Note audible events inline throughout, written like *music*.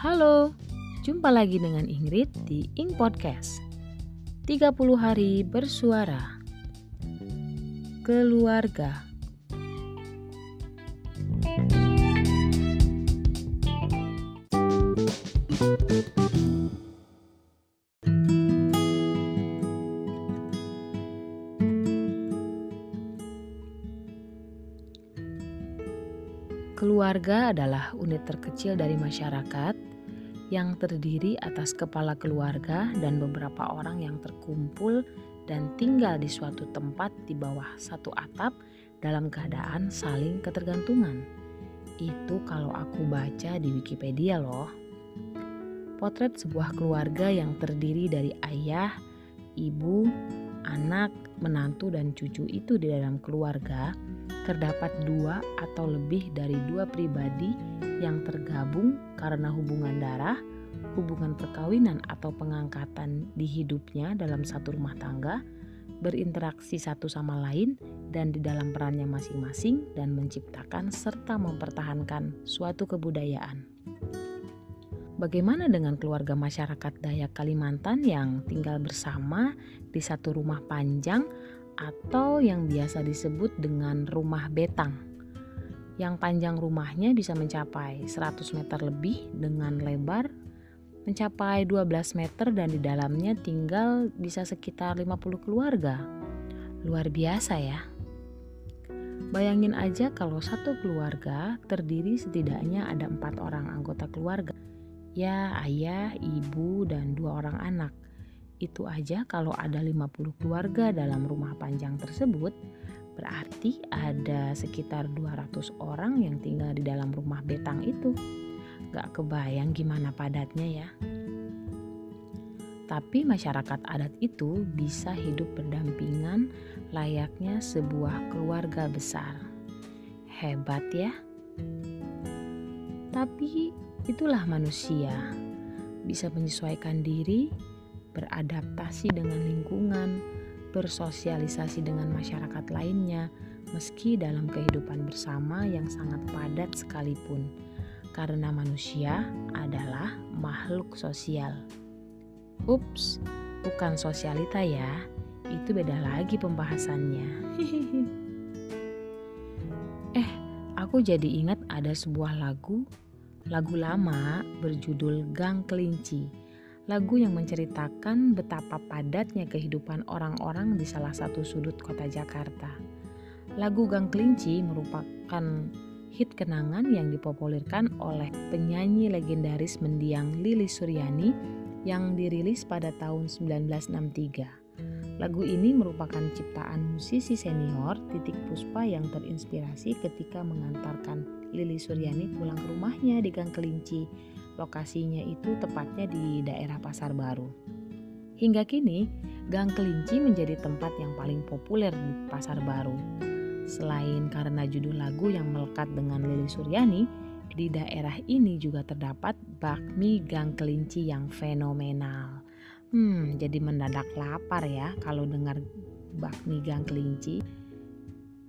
Halo, jumpa lagi dengan Ingrid di Ing Podcast. 30 hari bersuara. Keluarga. Keluarga adalah unit terkecil dari masyarakat yang terdiri atas kepala keluarga dan beberapa orang yang terkumpul dan tinggal di suatu tempat di bawah satu atap dalam keadaan saling ketergantungan. Itu kalau aku baca di Wikipedia loh. Potret sebuah keluarga yang terdiri dari ayah, ibu, anak, menantu, dan cucu itu di dalam keluarga terdapat dua atau lebih dari dua pribadi yang tergabung karena hubungan darah, hubungan perkawinan atau pengangkatan di hidupnya dalam satu rumah tangga, berinteraksi satu sama lain dan di dalam perannya masing-masing dan menciptakan serta mempertahankan suatu kebudayaan. Bagaimana dengan keluarga masyarakat Dayak Kalimantan yang tinggal bersama di satu rumah panjang atau yang biasa disebut dengan rumah betang. Yang panjang rumahnya bisa mencapai 100 meter lebih dengan lebar mencapai 12 meter dan di dalamnya tinggal bisa sekitar 50 keluarga. Luar biasa ya. Bayangin aja kalau satu keluarga terdiri setidaknya ada empat orang anggota keluarga. Ya ayah, ibu, dan dua orang anak. Itu aja kalau ada 50 keluarga dalam rumah panjang tersebut, berarti ada sekitar 200 orang yang tinggal di dalam rumah betang itu. Gak kebayang gimana padatnya ya. Tapi masyarakat adat itu bisa hidup berdampingan layaknya sebuah keluarga besar. Hebat ya. Tapi itulah manusia. Bisa menyesuaikan diri beradaptasi dengan lingkungan, bersosialisasi dengan masyarakat lainnya, meski dalam kehidupan bersama yang sangat padat sekalipun, karena manusia adalah makhluk sosial. Ups, bukan sosialita ya, itu beda lagi pembahasannya. *laughs* eh, aku jadi ingat ada sebuah lagu, lagu lama berjudul Gang Kelinci lagu yang menceritakan betapa padatnya kehidupan orang-orang di salah satu sudut kota Jakarta. Lagu Gang Kelinci merupakan hit kenangan yang dipopulerkan oleh penyanyi legendaris mendiang Lili Suryani yang dirilis pada tahun 1963. Lagu ini merupakan ciptaan musisi senior Titik Puspa yang terinspirasi ketika mengantarkan Lili Suryani pulang ke rumahnya di Gang Kelinci Lokasinya itu tepatnya di daerah Pasar Baru. Hingga kini, Gang Kelinci menjadi tempat yang paling populer di Pasar Baru. Selain karena judul lagu yang melekat dengan Lili Suryani, di daerah ini juga terdapat bakmi Gang Kelinci yang fenomenal. Hmm, jadi mendadak lapar ya kalau dengar bakmi Gang Kelinci.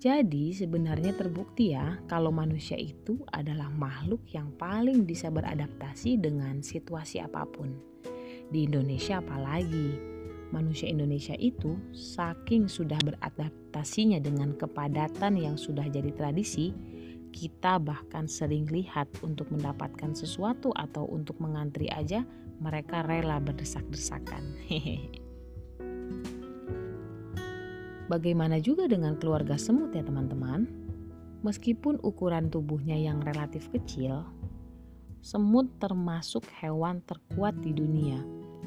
Jadi sebenarnya terbukti ya kalau manusia itu adalah makhluk yang paling bisa beradaptasi dengan situasi apa pun. Di Indonesia apalagi, manusia Indonesia itu saking sudah beradaptasinya dengan kepadatan yang sudah jadi tradisi, kita bahkan sering lihat untuk mendapatkan sesuatu atau untuk mengantri aja mereka rela berdesak-desakan. Hehehe. Bagaimana juga dengan keluarga semut ya teman-teman? Meskipun ukuran tubuhnya yang relatif kecil, semut termasuk hewan terkuat di dunia.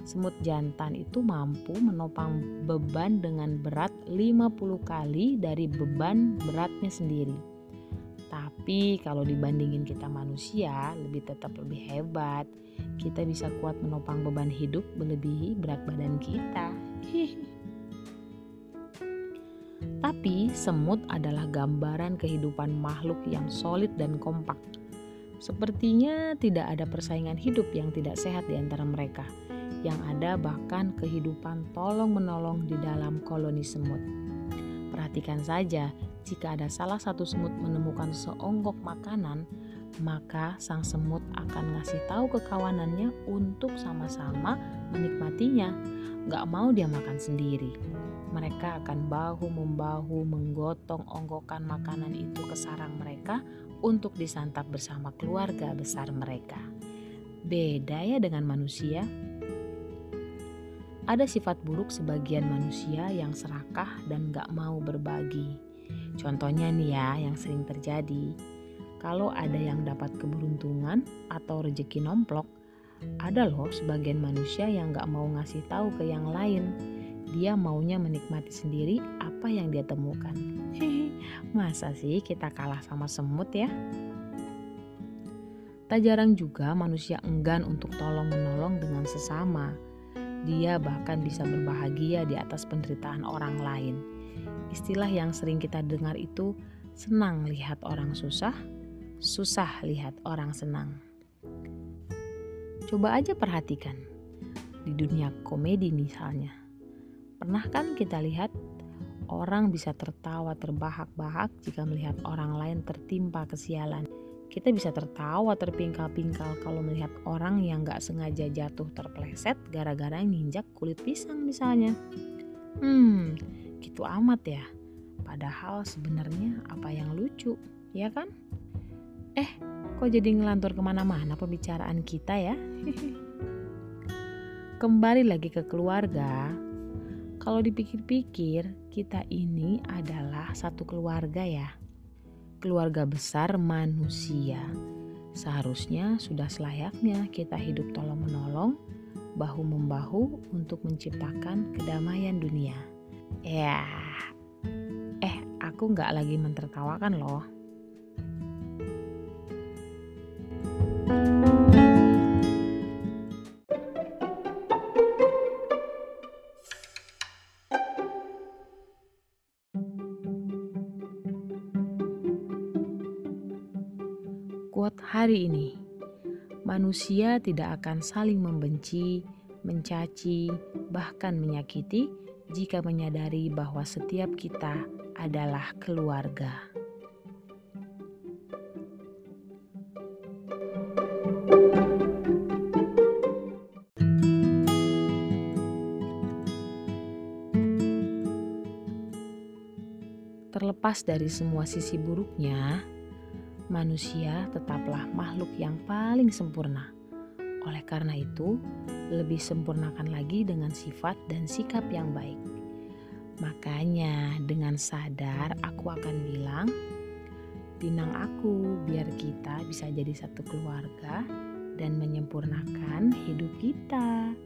Semut jantan itu mampu menopang beban dengan berat 50 kali dari beban beratnya sendiri. Tapi kalau dibandingin kita manusia, lebih tetap lebih hebat. Kita bisa kuat menopang beban hidup melebihi berat badan kita. *laughs* Tapi semut adalah gambaran kehidupan makhluk yang solid dan kompak. Sepertinya tidak ada persaingan hidup yang tidak sehat di antara mereka. Yang ada bahkan kehidupan tolong-menolong di dalam koloni semut. Perhatikan saja, jika ada salah satu semut menemukan seonggok makanan, maka sang semut akan ngasih tahu ke kawanannya untuk sama-sama menikmatinya. Gak mau dia makan sendiri. Mereka akan bahu-membahu menggotong onggokan makanan itu ke sarang mereka untuk disantap bersama keluarga besar mereka. Beda ya dengan manusia. Ada sifat buruk sebagian manusia yang serakah dan gak mau berbagi. Contohnya nih ya yang sering terjadi. Kalau ada yang dapat keberuntungan atau rejeki nomplok, ada loh sebagian manusia yang gak mau ngasih tahu ke yang lain. Dia maunya menikmati sendiri apa yang dia temukan. *laughs* Masa sih kita kalah sama semut ya? Tak jarang juga manusia enggan untuk tolong menolong dengan sesama dia bahkan bisa berbahagia di atas penderitaan orang lain. Istilah yang sering kita dengar itu senang lihat orang susah, susah lihat orang senang. Coba aja perhatikan di dunia komedi misalnya. Pernah kan kita lihat orang bisa tertawa terbahak-bahak jika melihat orang lain tertimpa kesialan. Kita bisa tertawa terpingkal-pingkal kalau melihat orang yang gak sengaja jatuh terpleset gara-gara nginjak kulit pisang misalnya. Hmm, gitu amat ya. Padahal sebenarnya apa yang lucu, ya kan? Eh, kok jadi ngelantur ke mana-mana pembicaraan kita ya? *laughs* Kembali lagi ke keluarga. Kalau dipikir-pikir, kita ini adalah satu keluarga ya keluarga besar manusia. Seharusnya sudah selayaknya kita hidup tolong-menolong, bahu-membahu untuk menciptakan kedamaian dunia. Ya, eh aku nggak lagi mentertawakan loh. Quote hari ini. Manusia tidak akan saling membenci, mencaci, bahkan menyakiti jika menyadari bahwa setiap kita adalah keluarga. Terlepas dari semua sisi buruknya, manusia tetaplah makhluk yang paling sempurna. Oleh karena itu, lebih sempurnakan lagi dengan sifat dan sikap yang baik. Makanya, dengan sadar aku akan bilang, "Pinang aku, biar kita bisa jadi satu keluarga dan menyempurnakan hidup kita."